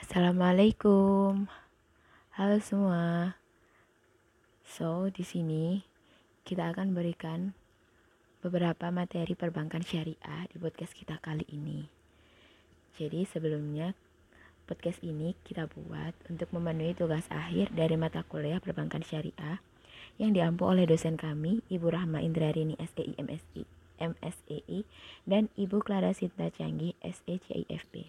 Assalamualaikum. Halo semua. So, di sini kita akan berikan beberapa materi perbankan syariah di podcast kita kali ini. Jadi, sebelumnya podcast ini kita buat untuk memenuhi tugas akhir dari mata kuliah perbankan syariah yang diampu oleh dosen kami, Ibu Rahma Indrarini SEI MSI, MSEI dan Ibu Clara Sinta Canggih SECIFP.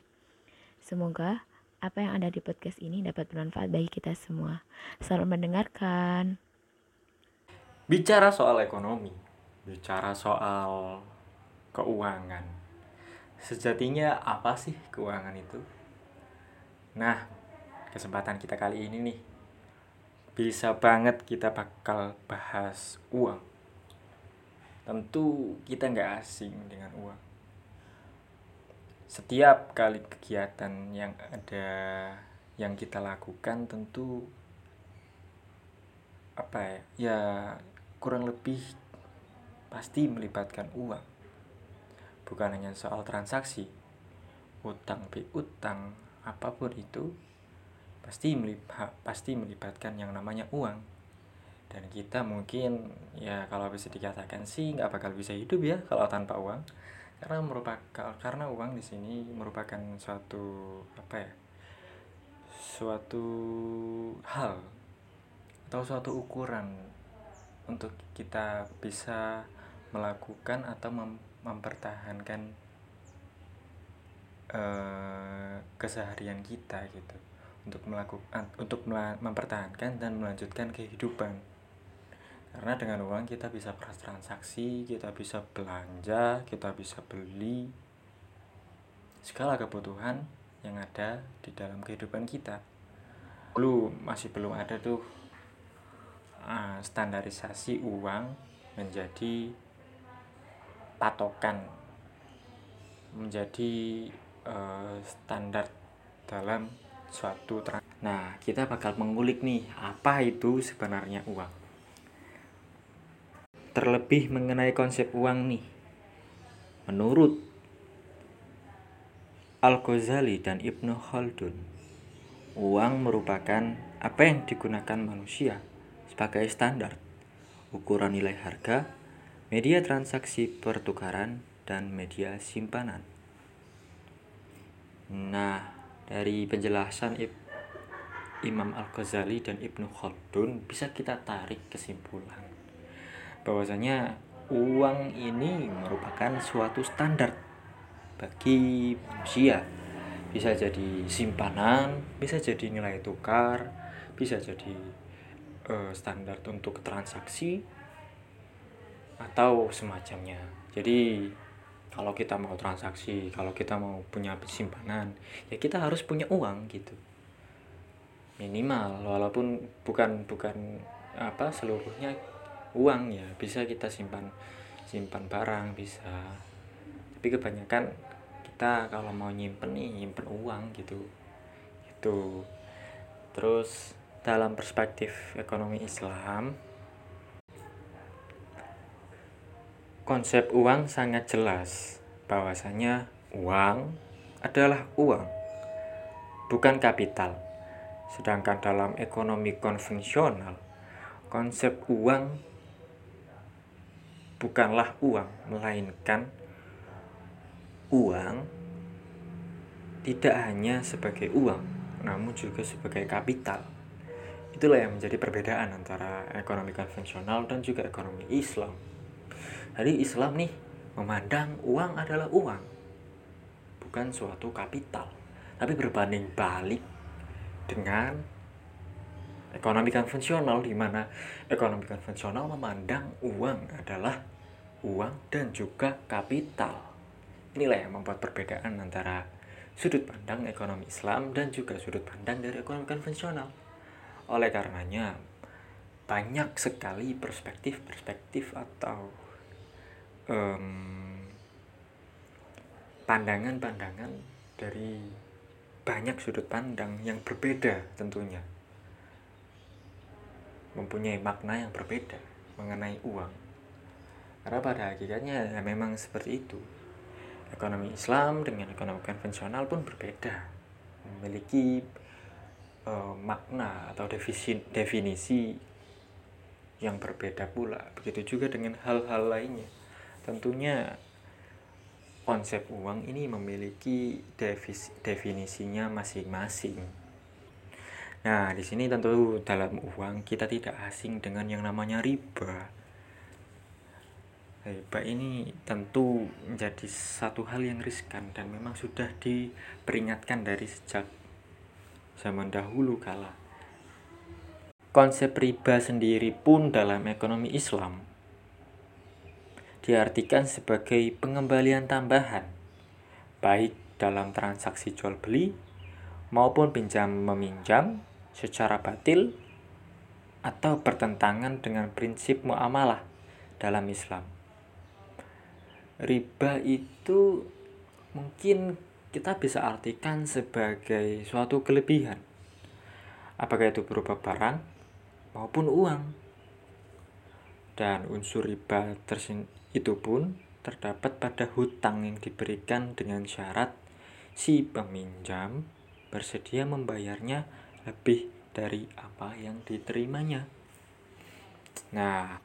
Semoga apa yang ada di podcast ini dapat bermanfaat bagi kita semua. Selamat mendengarkan. Bicara soal ekonomi, bicara soal keuangan. Sejatinya apa sih keuangan itu? Nah, kesempatan kita kali ini nih bisa banget kita bakal bahas uang. Tentu kita nggak asing dengan uang setiap kali kegiatan yang ada yang kita lakukan tentu apa ya ya kurang lebih pasti melibatkan uang. Bukan hanya soal transaksi utang piutang apa pun itu pasti melibat pasti melibatkan yang namanya uang. Dan kita mungkin ya kalau bisa dikatakan sih nggak bakal bisa hidup ya kalau tanpa uang karena merupakan karena uang di sini merupakan suatu apa ya suatu hal atau suatu ukuran untuk kita bisa melakukan atau mem mempertahankan uh, keseharian kita gitu. Untuk melakukan untuk mempertahankan dan melanjutkan kehidupan karena dengan uang kita bisa transaksi kita bisa belanja kita bisa beli segala kebutuhan yang ada di dalam kehidupan kita dulu masih belum ada tuh uh, standarisasi uang menjadi patokan menjadi uh, standar dalam suatu Nah, kita bakal mengulik nih, apa itu sebenarnya uang? Terlebih mengenai konsep uang nih. Menurut Al-Ghazali dan Ibnu Khaldun, uang merupakan apa yang digunakan manusia sebagai standar, ukuran nilai harga, media transaksi pertukaran, dan media simpanan. Nah, dari penjelasan Imam Al-Ghazali dan Ibnu Khaldun bisa kita tarik kesimpulan bahwasanya uang ini merupakan suatu standar bagi manusia. Bisa jadi simpanan bisa jadi nilai tukar bisa jadi uh, standar untuk transaksi atau semacamnya. Jadi kalau kita mau transaksi kalau kita mau punya simpanan ya kita harus punya uang gitu. Minimal walaupun bukan bukan apa seluruhnya uang ya bisa kita simpan simpan barang bisa. Tapi kebanyakan kita kalau mau nyimpen nih nyimpen uang gitu. Itu terus dalam perspektif ekonomi Islam konsep uang sangat jelas. Bahwasanya uang adalah uang bukan kapital. Sedangkan dalam ekonomi konvensional konsep uang bukanlah uang, melainkan uang tidak hanya sebagai uang, namun juga sebagai kapital. Itulah yang menjadi perbedaan antara ekonomi konvensional dan juga ekonomi Islam. Jadi Islam nih memandang uang adalah uang, bukan suatu kapital, tapi berbanding balik dengan ekonomi konvensional di mana ekonomi konvensional memandang uang adalah uang dan juga kapital. Inilah yang membuat perbedaan antara sudut pandang ekonomi Islam dan juga sudut pandang dari ekonomi konvensional. Oleh karenanya, banyak sekali perspektif-perspektif atau pandangan-pandangan um, dari banyak sudut pandang yang berbeda tentunya mempunyai makna yang berbeda mengenai uang. Karena pada hakikatnya ya memang seperti itu. Ekonomi Islam dengan ekonomi konvensional pun berbeda. memiliki uh, makna atau definisi, definisi yang berbeda pula. Begitu juga dengan hal-hal lainnya. Tentunya konsep uang ini memiliki definisinya masing-masing. Nah, di sini tentu dalam uang kita tidak asing dengan yang namanya riba. Riba ini tentu menjadi satu hal yang riskan dan memang sudah diperingatkan dari sejak zaman dahulu kala. Konsep riba sendiri pun dalam ekonomi Islam diartikan sebagai pengembalian tambahan, baik dalam transaksi jual beli maupun pinjam meminjam secara batil atau bertentangan dengan prinsip muamalah dalam Islam. Riba itu mungkin kita bisa artikan sebagai suatu kelebihan. Apakah itu berupa barang maupun uang. Dan unsur riba itu pun terdapat pada hutang yang diberikan dengan syarat si peminjam bersedia membayarnya lebih dari apa yang diterimanya. Nah,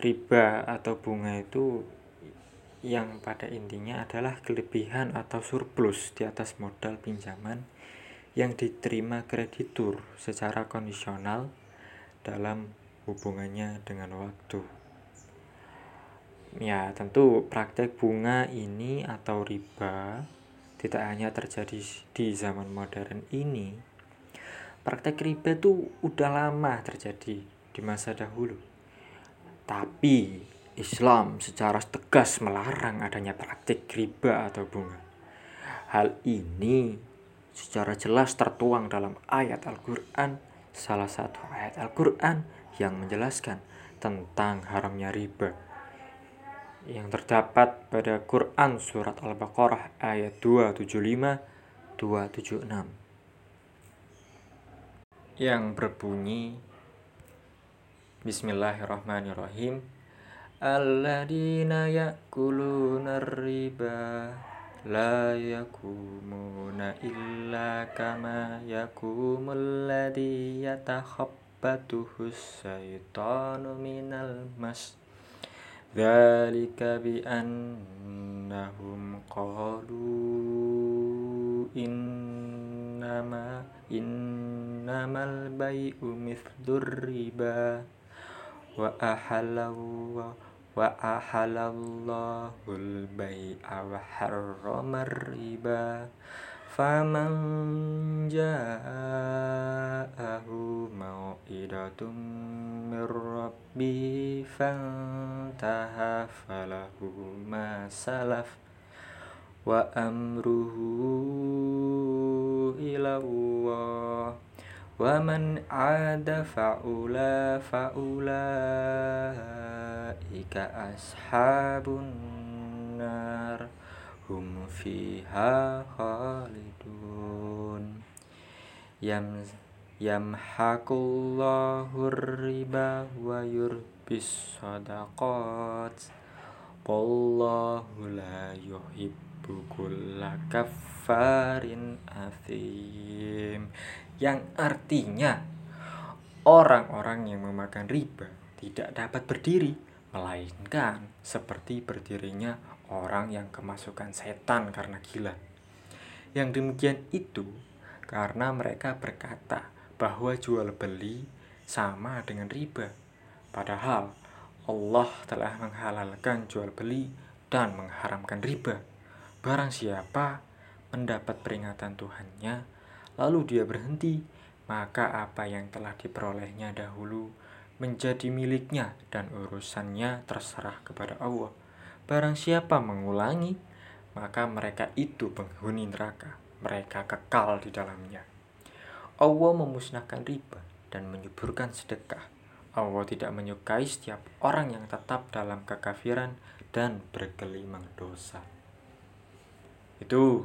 riba atau bunga itu yang pada intinya adalah kelebihan atau surplus di atas modal pinjaman yang diterima kreditur secara kondisional dalam hubungannya dengan waktu. Ya, tentu praktek bunga ini atau riba tidak hanya terjadi di zaman modern ini. Praktek riba itu udah lama terjadi di masa dahulu. Tapi Islam secara tegas melarang adanya praktek riba atau bunga. Hal ini secara jelas tertuang dalam ayat Al-Quran, salah satu ayat Al-Quran yang menjelaskan tentang haramnya riba yang terdapat pada Quran Surat Al-Baqarah ayat 275 276 yang berbunyi Bismillahirrahmanirrahim Alladina yakuluna riba La yakumuna illa kama yakumul ladhi yatakhabbatuhus syaitanu minal mas. Dhalika bi annahum qalu innama innamal bai'u mithdur riba wa ahallahu wa ahalallahu al-bay'a wa harrama riba faman ja'ahu mau'idatum mir rabbi fantaha falahu ma salaf. Wa amruhu ilallah ومن عاد فأولى فأولئك أصحاب النار hum fiha khalidun yam yamhaqullahu riba wa yurbis sadaqat wallahu la yuhibbu kulla kaffarin athim yang artinya orang-orang yang memakan riba tidak dapat berdiri melainkan seperti berdirinya orang yang kemasukan setan karena gila. Yang demikian itu karena mereka berkata bahwa jual beli sama dengan riba. Padahal Allah telah menghalalkan jual beli dan mengharamkan riba. Barang siapa mendapat peringatan Tuhannya, lalu dia berhenti, maka apa yang telah diperolehnya dahulu menjadi miliknya dan urusannya terserah kepada Allah. Barang siapa mengulangi, maka mereka itu penghuni neraka. Mereka kekal di dalamnya. Allah memusnahkan riba dan menyuburkan sedekah. Allah tidak menyukai setiap orang yang tetap dalam kekafiran dan bergelimang dosa. Itu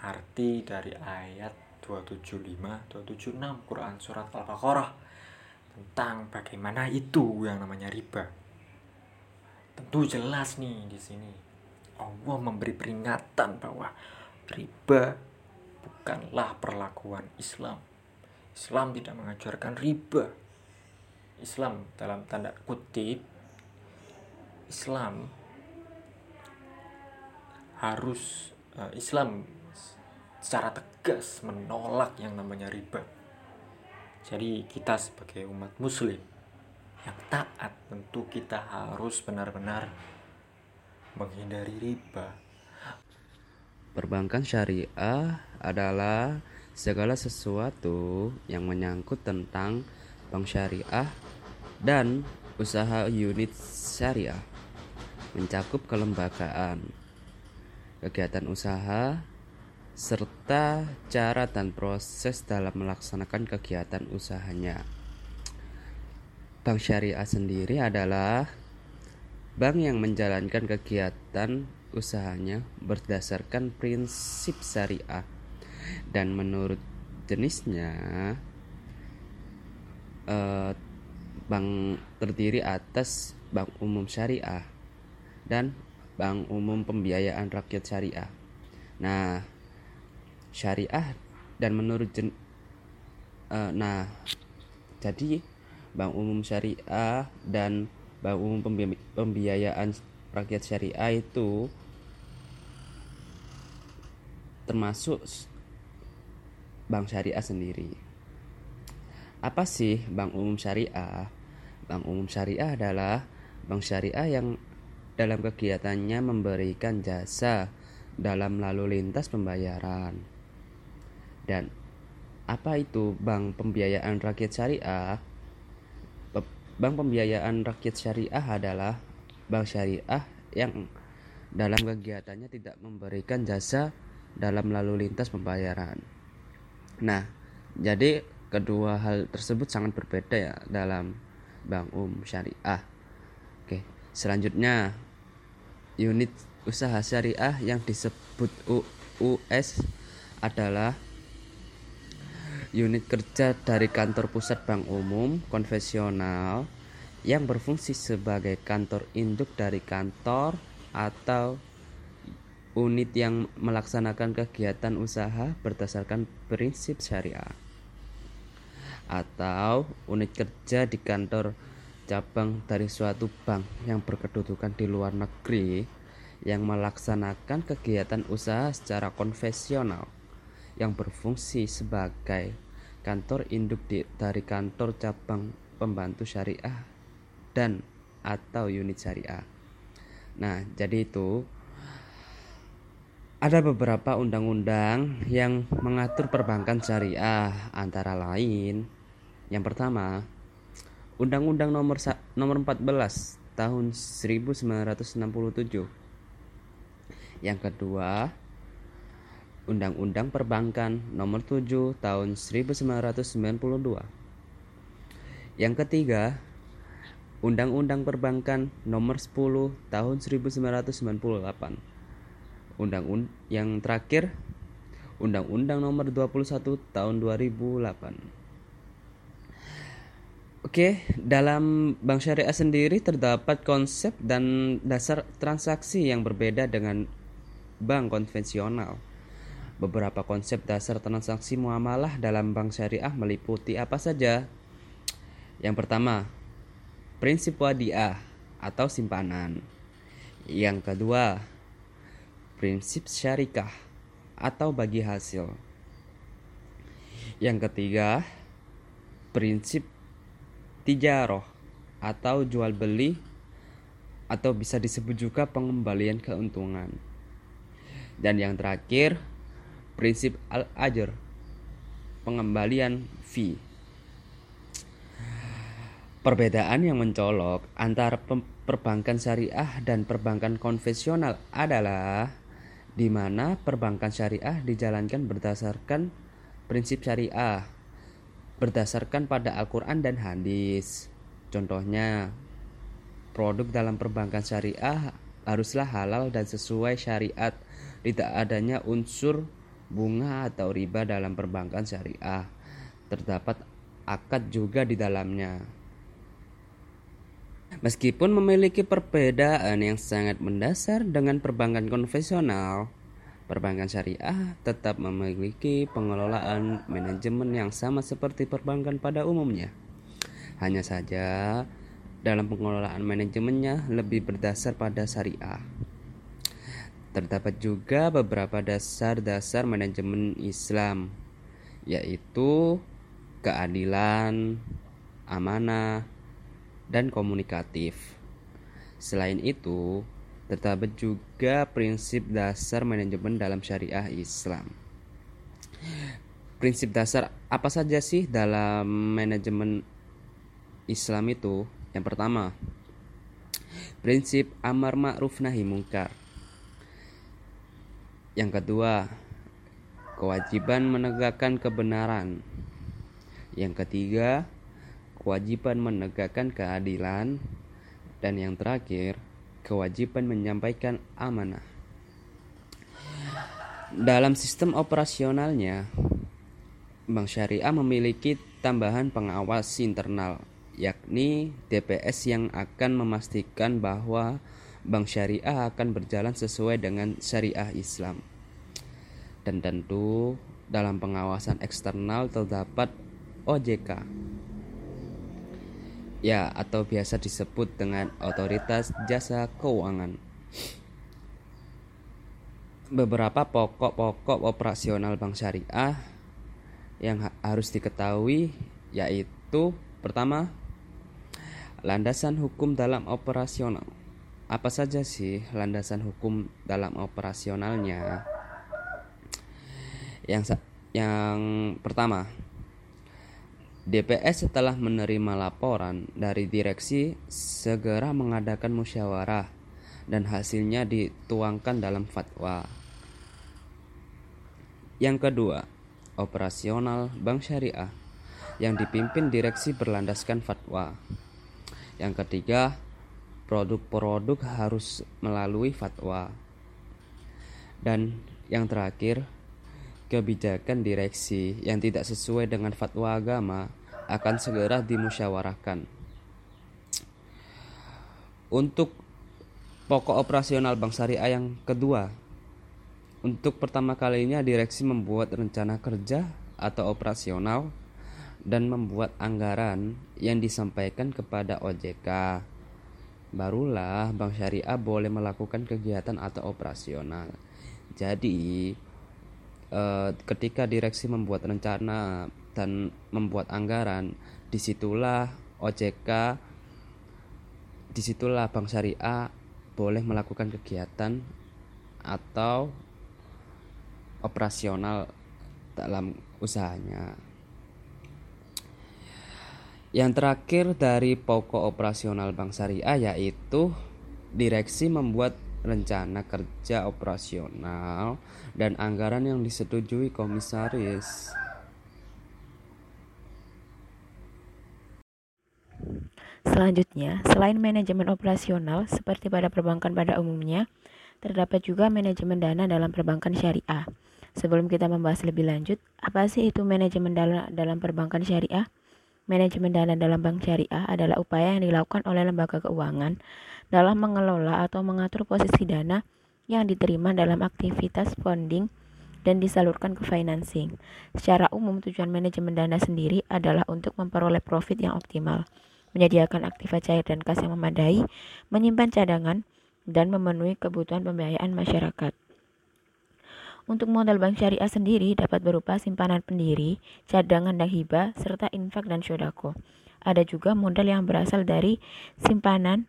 arti dari ayat 275 276 Quran surat Al-Baqarah tentang bagaimana itu yang namanya riba. Tentu jelas nih di sini. Allah memberi peringatan bahwa riba bukanlah perlakuan Islam. Islam tidak mengajarkan riba. Islam dalam tanda kutip Islam harus uh, Islam secara tegas menolak yang namanya riba. Jadi kita sebagai umat muslim yang taat tentu kita harus benar-benar menghindari riba. Perbankan syariah adalah segala sesuatu yang menyangkut tentang bank syariah dan usaha unit syariah mencakup kelembagaan, kegiatan usaha, serta cara dan proses dalam melaksanakan kegiatan usahanya. Bank syariah sendiri adalah bank yang menjalankan kegiatan usahanya berdasarkan prinsip syariah dan menurut jenisnya eh, bank terdiri atas bank umum syariah dan bank umum pembiayaan rakyat syariah. Nah, syariah dan menurut jen, uh, nah jadi bank umum syariah dan bank umum pembi pembiayaan rakyat syariah itu termasuk bank syariah sendiri. Apa sih bank umum syariah? Bank umum syariah adalah bank syariah yang dalam kegiatannya memberikan jasa dalam lalu lintas pembayaran dan apa itu Bank Pembiayaan Rakyat Syariah? Bank Pembiayaan Rakyat Syariah adalah bank syariah yang dalam kegiatannya tidak memberikan jasa dalam lalu lintas pembayaran. Nah, jadi kedua hal tersebut sangat berbeda ya dalam bank umum syariah. Oke, selanjutnya unit usaha syariah yang disebut US adalah unit kerja dari kantor pusat bank umum konvensional yang berfungsi sebagai kantor induk dari kantor atau unit yang melaksanakan kegiatan usaha berdasarkan prinsip syariah. Atau unit kerja di kantor cabang dari suatu bank yang berkedudukan di luar negeri yang melaksanakan kegiatan usaha secara konvensional yang berfungsi sebagai kantor induk dari kantor cabang pembantu syariah dan atau unit syariah. Nah, jadi itu ada beberapa undang-undang yang mengatur perbankan syariah antara lain yang pertama Undang-Undang nomor nomor 14 tahun 1967. Yang kedua, Undang-Undang Perbankan Nomor 7 Tahun 1992. Yang ketiga, Undang-Undang Perbankan Nomor 10 Tahun 1998. Undang-undang yang terakhir Undang-Undang Nomor 21 Tahun 2008. Oke, dalam bank syariah sendiri terdapat konsep dan dasar transaksi yang berbeda dengan bank konvensional. Beberapa konsep dasar transaksi muamalah dalam bank syariah meliputi apa saja? Yang pertama, prinsip wadiah atau simpanan. Yang kedua, prinsip syarikah atau bagi hasil. Yang ketiga, prinsip tijaroh atau jual beli atau bisa disebut juga pengembalian keuntungan. Dan yang terakhir, prinsip al-ajr pengembalian fee Perbedaan yang mencolok antara perbankan syariah dan perbankan konvensional adalah di mana perbankan syariah dijalankan berdasarkan prinsip syariah berdasarkan pada Al-Qur'an dan hadis. Contohnya, produk dalam perbankan syariah haruslah halal dan sesuai syariat, tidak adanya unsur bunga atau riba dalam perbankan syariah. Terdapat akad juga di dalamnya. Meskipun memiliki perbedaan yang sangat mendasar dengan perbankan konvensional, Perbankan syariah tetap memiliki pengelolaan manajemen yang sama seperti perbankan pada umumnya. Hanya saja dalam pengelolaan manajemennya lebih berdasar pada syariah. Terdapat juga beberapa dasar-dasar manajemen Islam, yaitu keadilan, amanah, dan komunikatif. Selain itu, terdapat juga prinsip dasar manajemen dalam syariah Islam. Prinsip dasar apa saja sih dalam manajemen Islam itu? Yang pertama, prinsip amar ma'ruf nahi mungkar. Yang kedua, kewajiban menegakkan kebenaran. Yang ketiga, kewajiban menegakkan keadilan. Dan yang terakhir, kewajiban menyampaikan amanah. Dalam sistem operasionalnya, Bank Syariah memiliki tambahan pengawas internal, yakni DPS yang akan memastikan bahwa Bank Syariah akan berjalan sesuai dengan syariah Islam. Dan tentu dalam pengawasan eksternal terdapat OJK ya atau biasa disebut dengan otoritas jasa keuangan. Beberapa pokok-pokok operasional bank syariah yang ha harus diketahui yaitu pertama landasan hukum dalam operasional. Apa saja sih landasan hukum dalam operasionalnya? Yang yang pertama, DPS setelah menerima laporan dari direksi segera mengadakan musyawarah dan hasilnya dituangkan dalam fatwa. Yang kedua, operasional bank syariah yang dipimpin direksi berlandaskan fatwa. Yang ketiga, produk-produk harus melalui fatwa. Dan yang terakhir, kebijakan direksi yang tidak sesuai dengan fatwa agama akan segera dimusyawarahkan. Untuk pokok operasional Bank Syariah yang kedua, untuk pertama kalinya direksi membuat rencana kerja atau operasional dan membuat anggaran yang disampaikan kepada OJK. Barulah Bank Syariah boleh melakukan kegiatan atau operasional. Jadi, eh, ketika direksi membuat rencana dan membuat anggaran di situlah OJK di situlah Bank Syariah boleh melakukan kegiatan atau operasional dalam usahanya yang terakhir dari pokok operasional Bank Syariah yaitu direksi membuat rencana kerja operasional, dan anggaran yang disetujui komisaris. Selanjutnya, selain manajemen operasional seperti pada perbankan pada umumnya, terdapat juga manajemen dana dalam perbankan syariah. Sebelum kita membahas lebih lanjut, apa sih itu manajemen dana dalam perbankan syariah? Manajemen dana dalam bank syariah adalah upaya yang dilakukan oleh lembaga keuangan dalam mengelola atau mengatur posisi dana yang diterima dalam aktivitas funding dan disalurkan ke financing. Secara umum, tujuan manajemen dana sendiri adalah untuk memperoleh profit yang optimal, menyediakan aktiva cair dan kas yang memadai, menyimpan cadangan, dan memenuhi kebutuhan pembiayaan masyarakat. Untuk modal bank syariah sendiri dapat berupa simpanan pendiri, cadangan dan hibah, serta infak dan shodako. Ada juga modal yang berasal dari simpanan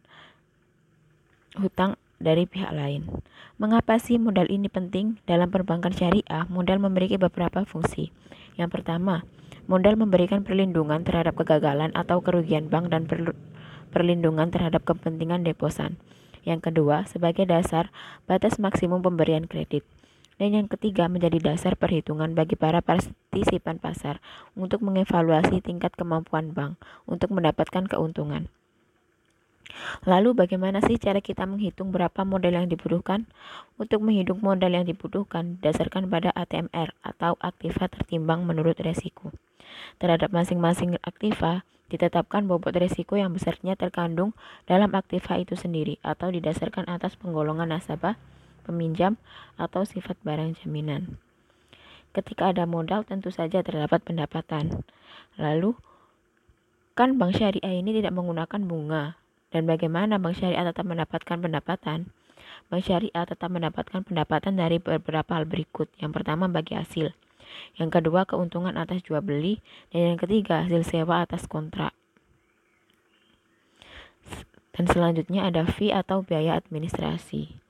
hutang dari pihak lain. Mengapa sih modal ini penting? Dalam perbankan syariah, modal memiliki beberapa fungsi. Yang pertama, modal memberikan perlindungan terhadap kegagalan atau kerugian bank dan perlindungan terhadap kepentingan deposan. Yang kedua, sebagai dasar batas maksimum pemberian kredit. Dan yang ketiga menjadi dasar perhitungan bagi para partisipan pasar untuk mengevaluasi tingkat kemampuan bank untuk mendapatkan keuntungan. Lalu bagaimana sih cara kita menghitung berapa modal yang dibutuhkan? Untuk menghitung modal yang dibutuhkan dasarkan pada ATMR atau aktiva tertimbang menurut resiko. Terhadap masing-masing aktiva ditetapkan bobot resiko yang besarnya terkandung dalam aktiva itu sendiri atau didasarkan atas penggolongan nasabah peminjam, atau sifat barang jaminan. Ketika ada modal, tentu saja terdapat pendapatan. Lalu, kan bank syariah ini tidak menggunakan bunga. Dan bagaimana bank syariah tetap mendapatkan pendapatan? Bank syariah tetap mendapatkan pendapatan dari beberapa hal berikut. Yang pertama, bagi hasil. Yang kedua, keuntungan atas jual beli. Dan yang ketiga, hasil sewa atas kontrak. Dan selanjutnya ada fee atau biaya administrasi.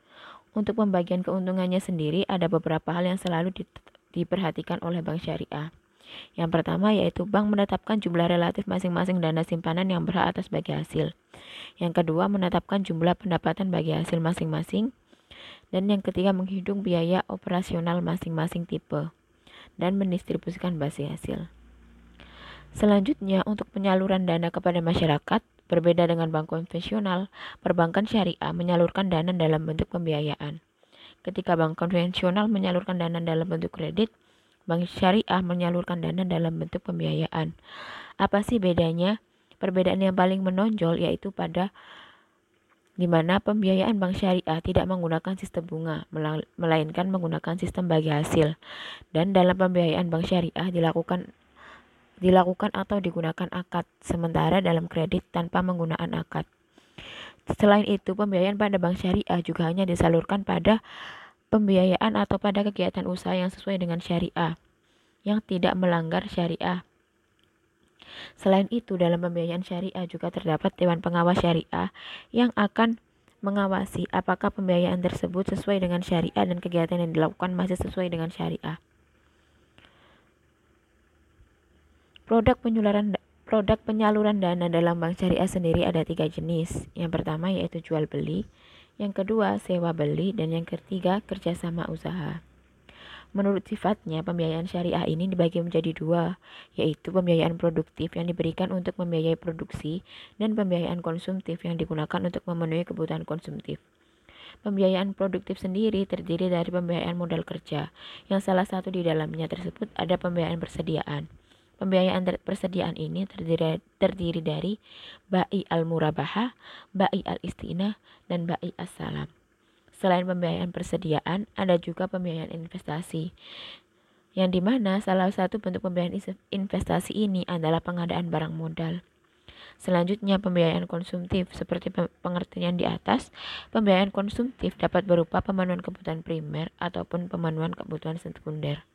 Untuk pembagian keuntungannya sendiri ada beberapa hal yang selalu di, diperhatikan oleh bank syariah. Yang pertama yaitu bank menetapkan jumlah relatif masing-masing dana simpanan yang berhak atas bagi hasil. Yang kedua menetapkan jumlah pendapatan bagi hasil masing-masing. Dan yang ketiga menghitung biaya operasional masing-masing tipe dan mendistribusikan basi hasil. Selanjutnya untuk penyaluran dana kepada masyarakat Berbeda dengan bank konvensional, perbankan syariah menyalurkan dana dalam bentuk pembiayaan. Ketika bank konvensional menyalurkan dana dalam bentuk kredit, bank syariah menyalurkan dana dalam bentuk pembiayaan. Apa sih bedanya? Perbedaan yang paling menonjol yaitu pada di mana pembiayaan bank syariah tidak menggunakan sistem bunga, melainkan menggunakan sistem bagi hasil. Dan dalam pembiayaan bank syariah dilakukan dilakukan atau digunakan akad, sementara dalam kredit tanpa menggunakan akad. Selain itu, pembiayaan pada bank syariah juga hanya disalurkan pada pembiayaan atau pada kegiatan usaha yang sesuai dengan syariah, yang tidak melanggar syariah. Selain itu, dalam pembiayaan syariah juga terdapat Dewan Pengawas Syariah yang akan mengawasi apakah pembiayaan tersebut sesuai dengan syariah dan kegiatan yang dilakukan masih sesuai dengan syariah. Produk penyaluran produk penyaluran dana dalam bank syariah sendiri ada tiga jenis. Yang pertama yaitu jual beli, yang kedua sewa beli, dan yang ketiga kerjasama usaha. Menurut sifatnya, pembiayaan syariah ini dibagi menjadi dua, yaitu pembiayaan produktif yang diberikan untuk membiayai produksi dan pembiayaan konsumtif yang digunakan untuk memenuhi kebutuhan konsumtif. Pembiayaan produktif sendiri terdiri dari pembiayaan modal kerja, yang salah satu di dalamnya tersebut ada pembiayaan persediaan. Pembiayaan persediaan ini terdiri, terdiri dari ba'i al-murabaha, ba'i al-istinah, dan ba'i as-salam. Selain pembiayaan persediaan, ada juga pembiayaan investasi, yang di mana salah satu bentuk pembiayaan investasi ini adalah pengadaan barang modal. Selanjutnya, pembiayaan konsumtif seperti pengertian di atas. Pembiayaan konsumtif dapat berupa pemenuhan kebutuhan primer ataupun pemenuhan kebutuhan sekunder.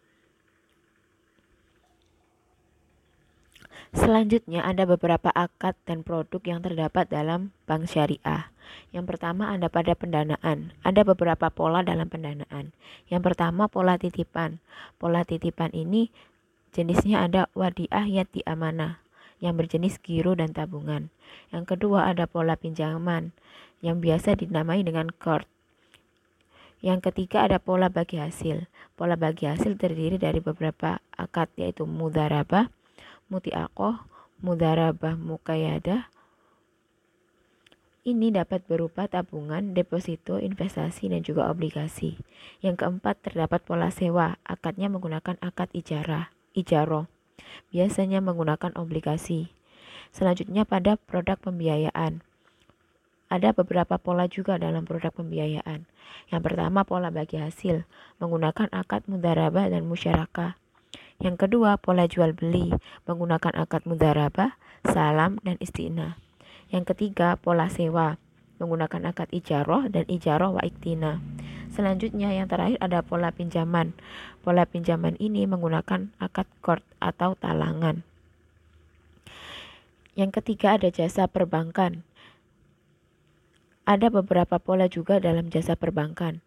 Selanjutnya ada beberapa akad dan produk yang terdapat dalam bank syariah. Yang pertama ada pada pendanaan. Ada beberapa pola dalam pendanaan. Yang pertama pola titipan. Pola titipan ini jenisnya ada wadiah yati amanah yang berjenis giro dan tabungan. Yang kedua ada pola pinjaman yang biasa dinamai dengan kord. Yang ketiga ada pola bagi hasil. Pola bagi hasil terdiri dari beberapa akad yaitu mudarabah, mutiakoh, mudarabah mukayadah. Ini dapat berupa tabungan, deposito, investasi, dan juga obligasi. Yang keempat, terdapat pola sewa. Akadnya menggunakan akad ijarah, ijaro. Biasanya menggunakan obligasi. Selanjutnya pada produk pembiayaan. Ada beberapa pola juga dalam produk pembiayaan. Yang pertama pola bagi hasil, menggunakan akad mudarabah dan musyarakah. Yang kedua, pola jual beli menggunakan akad mudarabah, salam, dan istina. Yang ketiga, pola sewa menggunakan akad ijaroh dan ijaroh wa iktina. Selanjutnya yang terakhir ada pola pinjaman. Pola pinjaman ini menggunakan akad kord atau talangan. Yang ketiga ada jasa perbankan. Ada beberapa pola juga dalam jasa perbankan.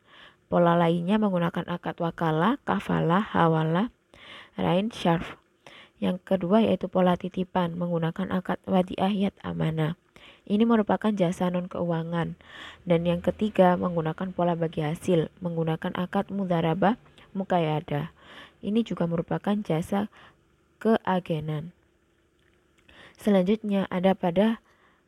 Pola lainnya menggunakan akad wakalah, kafalah, hawalah, Rain Sharf. Yang kedua yaitu pola titipan menggunakan akad wadiah yat amanah. Ini merupakan jasa non keuangan. Dan yang ketiga menggunakan pola bagi hasil menggunakan akad mudarabah mukayada. Ini juga merupakan jasa keagenan. Selanjutnya ada pada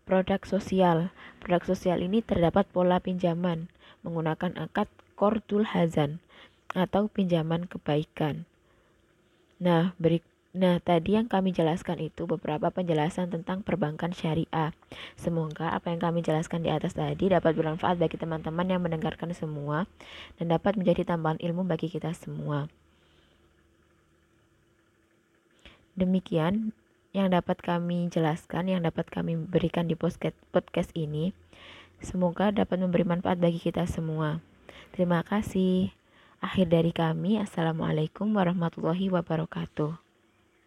produk sosial. Produk sosial ini terdapat pola pinjaman menggunakan akad kordul hazan atau pinjaman kebaikan. Nah, beri, Nah, tadi yang kami jelaskan itu beberapa penjelasan tentang perbankan syariah. Semoga apa yang kami jelaskan di atas tadi dapat bermanfaat bagi teman-teman yang mendengarkan semua dan dapat menjadi tambahan ilmu bagi kita semua. Demikian yang dapat kami jelaskan, yang dapat kami berikan di podcast ini. Semoga dapat memberi manfaat bagi kita semua. Terima kasih. Akhir dari kami, Assalamualaikum warahmatullahi wabarakatuh.